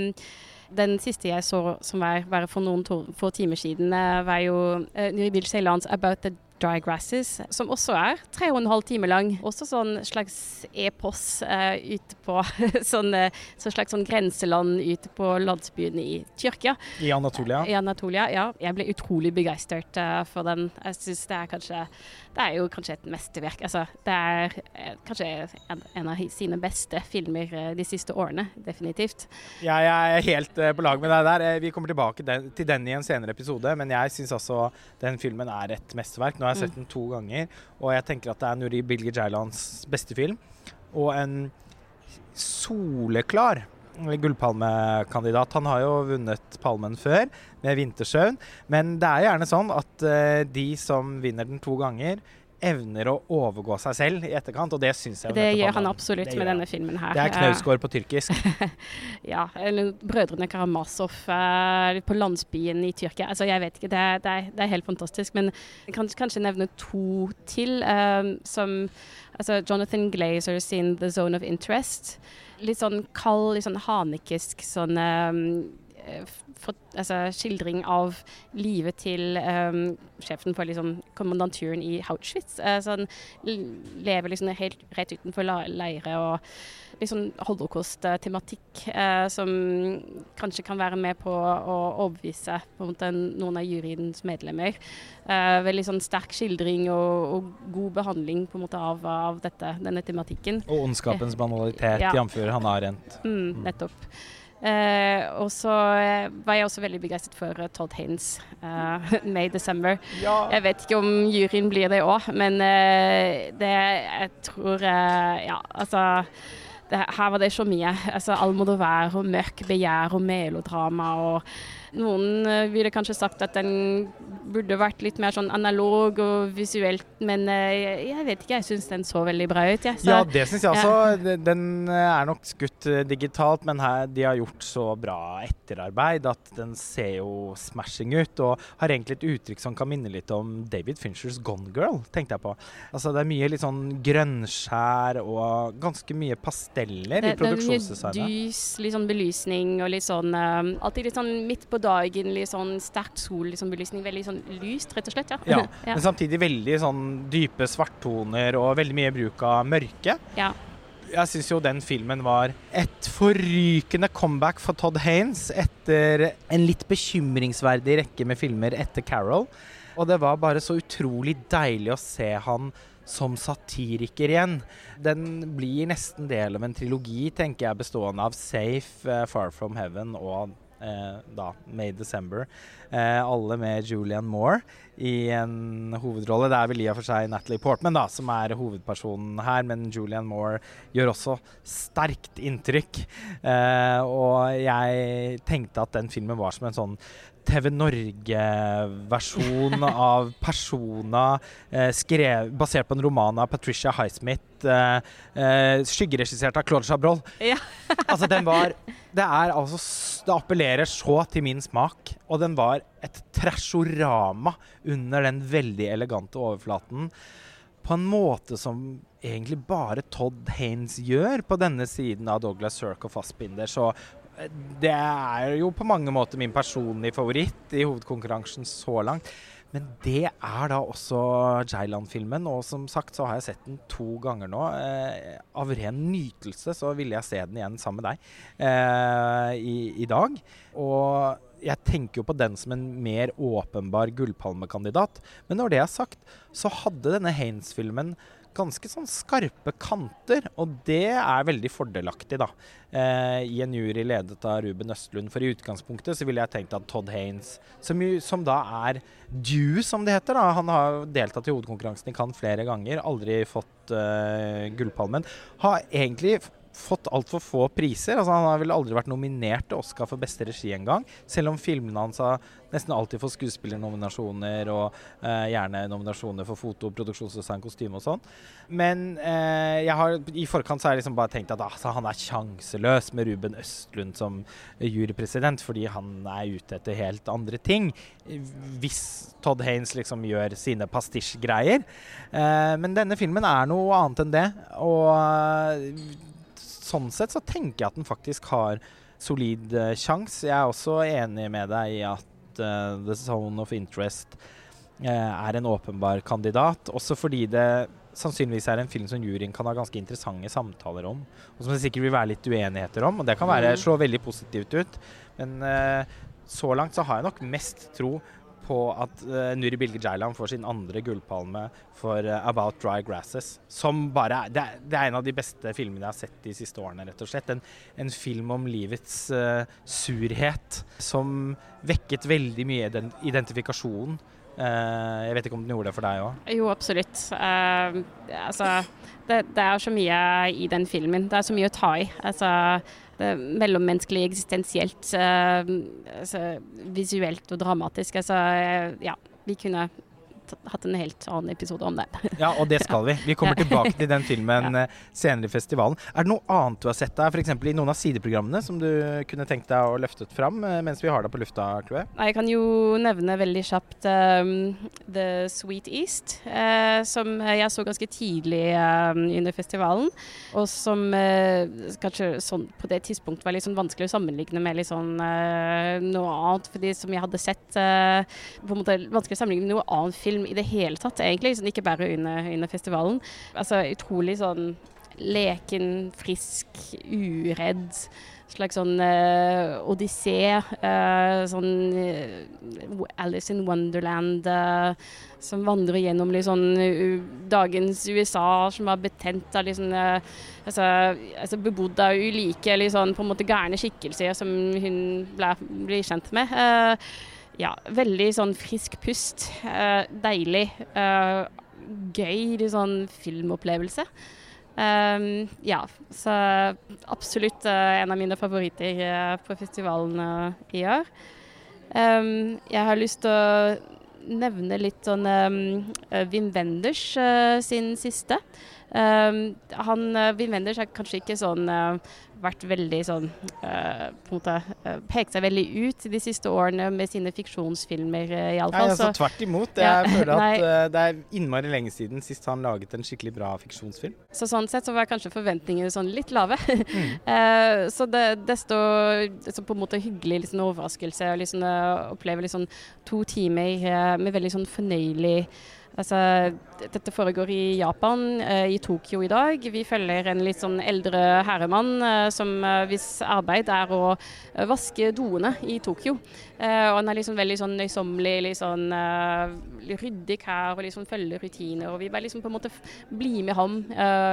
den siste jeg så som var, var for noen to, få timer siden, uh, var jo uh, Nuribil Ceylans 'About the Dry Grasses, som også er tre og en halv time lang. Også sånn slags epos uh, ute på sånn, uh, så slags sånn grenseland ute på landsbyen i Tyrkia. I Anatolia? I Anatolia, ja. Jeg ble utrolig begeistret uh, for den. Jeg syns det er kanskje Det er jo kanskje et mesterverk. Altså, det er kanskje en, en, av sine beste filmer de siste årene, definitivt. Ja, jeg er helt på lag med deg der. Vi kommer tilbake den, til den i en senere episode, men jeg syns altså den filmen er et mesterverk. Nå har jeg sett den to ganger, og jeg tenker at det er Nuri Bilge Jailands beste film. Og en soleklar gullpalmekandidat. Han har jo vunnet Palmen før, med 'Vintersøvn', men det er gjerne sånn at uh, de som vinner den to ganger, evner å overgå seg selv i etterkant, og det syns jeg Det gjør han absolutt med denne filmen her. Det er Knausgård på tyrkisk. ja. Eller Brødrene Karamazov uh, på landsbyen i Tyrkia. Altså, jeg vet ikke, det det er, det er helt fantastisk. Men jeg kan kanskje nevne to til, um, som altså Jonathan Glazer sin 'The Zone of Interest'. Litt sånn kald, litt sånn hanekisk sånn um, for, altså, skildring av livet til um, sjefen for liksom, kommandanturen i Auschwitz. Uh, så han lever liksom helt rett utenfor leire og liksom holocaust-tematikk uh, som kanskje kan være med på å overbevise på måte, noen av juryens medlemmer. Uh, veldig sånn sterk skildring og, og, god behandling på en måte av, av dette, denne tematikken. Og ondskapens banalitet, ja. jf. Arendt. Mm, nettopp. Uh, og så uh, var jeg også veldig begeistret for uh, Todd Haynes May December. Ja. Jeg vet ikke om juryen blir det òg, men det jeg tror Ja, altså det, Her var det så mye. Altså Almodovar og mørk begjær og melodrama og noen uh, ville kanskje sagt at den burde vært litt mer sånn analog og visuelt, men uh, jeg vet ikke, jeg syns den så veldig bra ut. Ja, ja det syns jeg også. Ja. Den eh, er nok skutt digitalt, men her, de har gjort så bra etterarbeid at den ser jo smashing ut, og har egentlig et uttrykk som kan minne litt om David Finchers Gone Girl, tenkte jeg på. Altså Det er mye litt sånn grønnskjær og ganske mye pasteller det, i produksjonsdesignet. Det er mye dys, litt sånn belysning og litt sånn Alltid litt sånn midt på dagen, litt sånn sterkt solbelysning. Liksom, veldig sånn lyst, rett og slett. Ja. ja. Men samtidig veldig sånn dype svarttoner og veldig mye bruk av mørke. Ja. Jeg syns jo den filmen var et forrykende comeback for Todd Haines etter en litt bekymringsverdig rekke med filmer etter Carol. Og det var bare så utrolig deilig å se han som satiriker igjen. Den blir nesten del av en trilogi, tenker jeg, bestående av Safe, uh, Far From Heaven og eh, da, May December. Eh, alle med Julian Moore i en hovedrolle. Det er vel i og for seg Natalie Portman da, som er hovedpersonen her, men Julian Moore gjør også sterkt inntrykk. Eh, og jeg tenkte at den filmen var som en sånn TV Norge-versjon av Persona, eh, skrev, basert på en roman av Patricia Highsmith, eh, eh, skyggeregissert av Claude Chabrol. Ja. altså, den var Det er altså Det appellerer så til min smak, og den var et trashorama under den veldig elegante overflaten. På en måte som egentlig bare Todd Haines gjør på denne siden av Douglas Sirk og Fassbinder. Så det er jo på mange måter min personlige favoritt i hovedkonkurransen så langt. Men det er da også Jailand-filmen, og som sagt så har jeg sett den to ganger nå. Eh, av ren nytelse så ville jeg se den igjen sammen med deg eh, i, i, dag. Og jeg tenker jo på den som en mer åpenbar gullpalmekandidat. Men når det er sagt, så hadde denne Haines-filmen ganske sånn skarpe kanter, og det er veldig fordelaktig, da. Eh, I en jury ledet av Ruben Østlund. For i utgangspunktet så ville jeg tenkt at Todd Haines, som, som da er du, som det heter, da. Han har deltatt i hovedkonkurransen i Cannes flere ganger, aldri fått eh, Gullpalmen. Har egentlig fått altfor få priser. Altså, han har vel aldri vært nominert til Oscar for beste regi engang. Selv om filmene hans har nesten alltid fått skuespillernominasjoner og eh, gjerne nominasjoner for foto, produksjonsdesign, kostyme og sånn. Men eh, jeg har, i forkant så har jeg liksom bare tenkt at altså, han er sjanseløs med Ruben Østlund som jurypresident, fordi han er ute etter helt andre ting. Hvis Todd Haines liksom gjør sine pastisjgreier. Eh, men denne filmen er noe annet enn det. Og sånn sett så tenker jeg at den faktisk har solid uh, sjanse. Jeg er også enig med deg i at uh, The Zone of Interest uh, er en åpenbar kandidat. Også fordi det sannsynligvis er en film som juryen kan ha ganske interessante samtaler om. Og som det sikkert vil være litt uenigheter om. Og det kan være, mm. slå veldig positivt ut. Men så langt så har jeg nok mest tro på at uh, Nuri Bilge Jailan får sin andre gullpalme for uh, 'About Dry Grasses'. Som bare det er, det er, en av de beste filmene jeg har sett de siste årene, rett og slett. En, en film om livets uh, surhet som vekket veldig mye identifikasjon. Jeg vet ikke om den gjorde det for deg òg? Jo, absolutt. altså, det, det, er så mye i den filmen. Det er så mye å ta i. Altså mellommenneskelig, eksistensielt, uh, altså, visuelt og dramatisk. Altså, ja, vi kunne hatt en helt annen episode om det. Ja, og det skal vi. Vi kommer tilbake til den filmen ja. Eh, senere i festivalen. Er det noe annet du har sett der, f.eks. i noen av sideprogrammene, som du kunne tenkt deg å løfte fram eh, mens vi har deg på lufta, Chloé? Jeg kan jo nevne veldig kjapt um, The Sweet East, uh, som jeg så ganske tidlig uh, under festivalen, og som uh, kanskje sånn, på det tidspunktet var litt sånn vanskelig å sammenligne med litt sånn noe annet, fordi som jeg hadde sett på en måte vanskelig å sammenligne med noe annen film film i det hele tatt, egentlig. Sånn, ikke bare under, under, festivalen. Altså utrolig sånn leken, frisk, uredd. Slags sånn uh, odyssé. Uh, sånn uh, Alice in Wonderland som vandrer gjennom liksom, dagens USA, som var betent av liksom, altså, altså bebodd av ulike liksom, på en måte gærne skikkelser som hun ble, kjent med. Uh, ja, veldig sånn frisk pust. Uh, deilig. Uh, gøy sånn filmopplevelse. Um, ja, så absolutt uh, en av mine favoritter på festivalen i år. Um, jeg har lyst til å nevne litt sånn Wim Wenders sin siste. Um, han, Wim Wenders har kanskje ikke sånn vært veldig sånn uh, på en måte uh, Pekt seg veldig ut de siste årene med sine fiksjonsfilmer, uh, iallfall. Nei, altså, tvert imot. Jeg ja, føler at uh, det er innmari lenge siden sist han laget en skikkelig bra fiksjonsfilm. Så sånn sett så var kanskje forventningene sånn litt lave. mm. uh, så det, desto så på en måte hyggelig liksom, overraskelse å liksom, oppleve liksom, to timer med veldig sånn fornøyelig Altså, dette foregår i Japan, eh, i Tokyo i dag. Vi følger en litt sånn eldre herremann eh, som eh, hvis arbeid er å vaske doene i Tokyo. og han er liksom veldig sånn nøysommelig, litt sånn ryddig her og liksom følger rutiner. Og vi bare liksom på en måte blir med ham.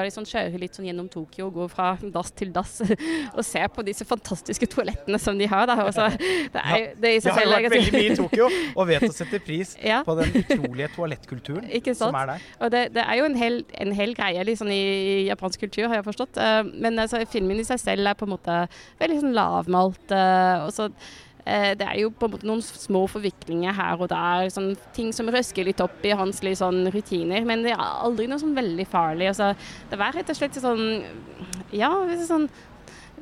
liksom Kjører litt sånn gjennom Tokyo, går fra dass til dass og ser på disse fantastiske toalettene som de har. Da. Også, det er, det i seg selv, jeg har vært veldig mye i Tokyo og vet å sette pris ja. på den utrolige toalettkulturen kulturen som er der. Og det, det er jo en hel, en hel greie liksom, i, i, japansk kultur, har jeg forstått. Uh, men altså, filmen i seg selv er på en måte veldig sånn lavmalt. Uh, og så uh, det er jo på en måte noen små forviklinger her og der. Sånn, ting som røsker litt opp i hans litt sånn rutiner. Men det er aldri noe sånn veldig farlig. Altså, det var rett og slett sånn Ja, sånn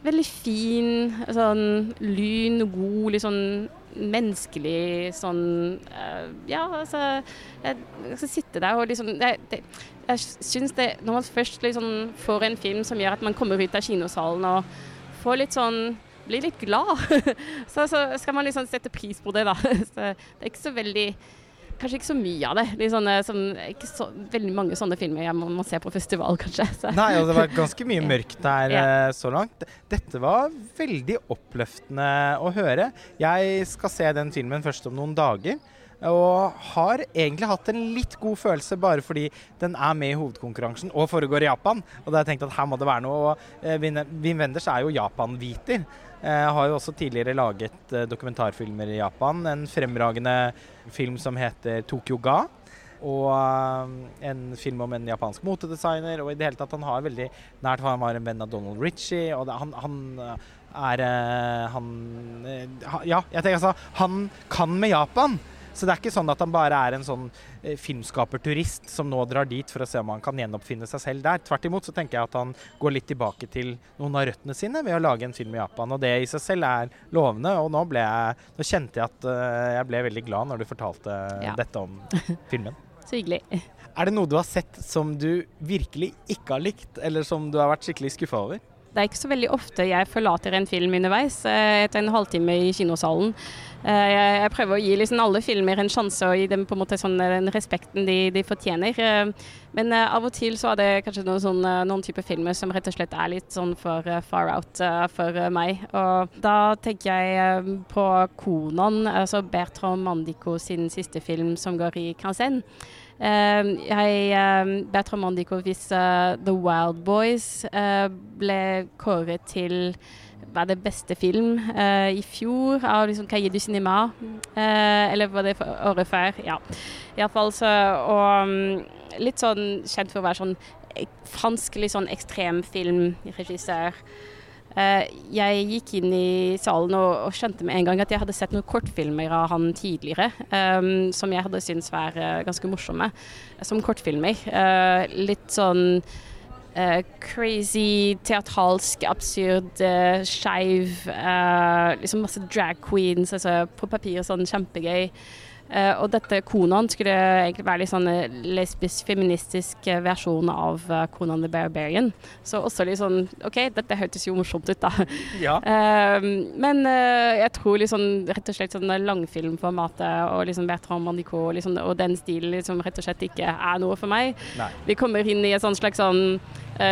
veldig fin, sånn lyn og god, litt sånn menneskelig sånn uh, Ja, altså Jeg, jeg skal sitte der og liksom det, det, Jeg syns det Når man først liksom får en film som gjør at man kommer ut av kinosalen og får litt sånn Blir litt glad, så, så, skal man liksom sette pris på det, da. Så det er ikke så veldig kanskje ikke så mye av det. Litt sånne, som, ikke så, veldig mange sånne filmer jeg må, må se på festival, kanskje. Så. Nei, og det var ganske mye mørkt der Ja. eh, så langt. Dette var veldig oppløftende å høre. Jeg skal se den filmen først om noen dager. Og har egentlig hatt en litt god følelse bare fordi den er med i hovedkonkurransen og foregår i Japan. Og da har jeg tenkt at her må det være noe. Og eh, Wim Wim Wenders er jo Japan-hviter. Eh, har jo også tidligere laget eh, dokumentarfilmer i Japan. En fremragende film som heter Tokyo Ga. Og eh, en film om en japansk motedesigner. Og i det hele tatt, han har veldig nært Han var en venn av Donald Ritchie. Og han, han eh, er Han Ja, jeg tenker altså Han kan med Japan! Så det er ikke sånn at han bare er en sånn eh, filmskaperturist som nå drar dit for å se om han kan gjenoppfinne seg selv der. Tvert imot så tenker jeg at han går litt tilbake til noen av røttene sine ved å lage en film i Japan. Og det i seg selv er lovende. Og nå, ble jeg, nå kjente jeg at eh, jeg ble veldig glad når du fortalte Ja. dette om filmen. Så hyggelig. Er det noe du har sett som du virkelig ikke har likt, eller som du har vært skikkelig skuffa over? Det er ikke så veldig ofte jeg forlater en film underveis, eh, etter en halvtime i kinosalen. Eh, Jeg prøver å gi liksom alle filmer en sjanse og gi dem på en måte sånn eh, den respekten de, de fortjener. Men av og til så er det kanskje noen, sånn, noen typer filmer som rett og slett er litt sånn for far out for meg. Og da tenker jeg på Konan, altså Bertrand Mandico sin siste film som går i Kansen. Eh, jeg, uh, Bertrand Mandico hvis eh, The Wild Boys eh, ble kåret til var det beste film uh, i fjor av liksom Cahiers du Cinema. Uh, eller var det året før? Ja. Iallfall så Og um, litt sånn kjent for å være sånn fransk, litt sånn ekstremfilmregissør. Eh, jeg gikk inn i salen og, og skjønte med en gang at jeg hadde sett noen kortfilmer av han tidligere, um, som jeg hadde syntes var eh, ganske morsomme som kortfilmer. Uh, litt sånn uh, crazy, teatralsk, absurd, uh, skeiv. Uh, liksom masse drag queens. Altså, på papiret sånn kjempegøy. Eh, og dette Konan skulle egentlig være litt sånn eh, lesbisk, feministisk eh, versjon av uh, Konan the Barbarian. Så også litt sånn OK, dette hørtes jo morsomt ut, da. Ja. Uh, men jeg tror liksom rett og slett sånn langfilmformatet og liksom Bertrand Mandico liksom, og den stilen liksom rett og slett ikke er noe for meg. Nei. Vi kommer inn i et sånt slags sånn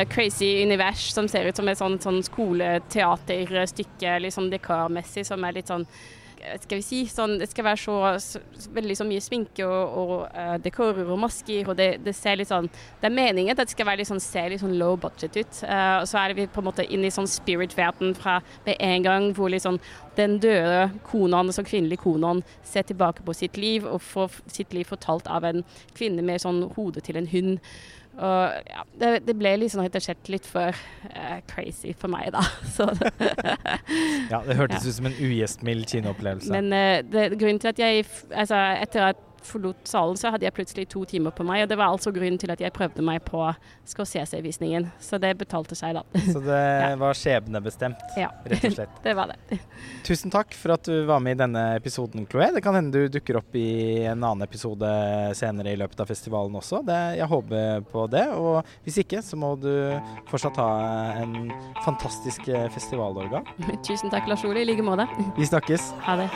crazy univers som ser ut som et sånt, sånn skoleteaterstykke, liksom dekormessig, som er litt sånn skal vi si, sånn, Det skal være så, så veldig så mye sminke og, og uh, dekorer og masker. og det, det ser litt sånn, det er meningen at det skal være litt sånn, se litt sånn low budget ut. Uh, og så er vi på en måte inne i sånn spirit-verden fra med en gang hvor liksom den døde konaen, altså kvinnelige konaen, ser tilbake på sitt liv og får sitt liv fortalt av en kvinne med sånn hodet til en hund. Og ja, det, det ble liksom rett og slett litt for uh, crazy for meg, da. Så, Ja, det hørtes ut som en ugjestmild kinoopplevelse. men uh, det, grunnen til at jeg Altså, etter at forlot salen, så hadde jeg plutselig to timer på meg, og det var altså grunnen til at jeg prøvde meg på Scorsese-visningen. Så det betalte seg, da. Så det Ja. var skjebnebestemt, Ja. rett og slett. Det var det. Tusen takk for at du var med i denne episoden, Chloé. Det kan hende du dukker opp i en annen episode senere i løpet av festivalen også. Det, jeg håper på det. Og hvis ikke, så må du fortsatt ha en fantastisk festivalorgan. Tusen takk, Lars Ole. I like måte. Vi snakkes. Ha det.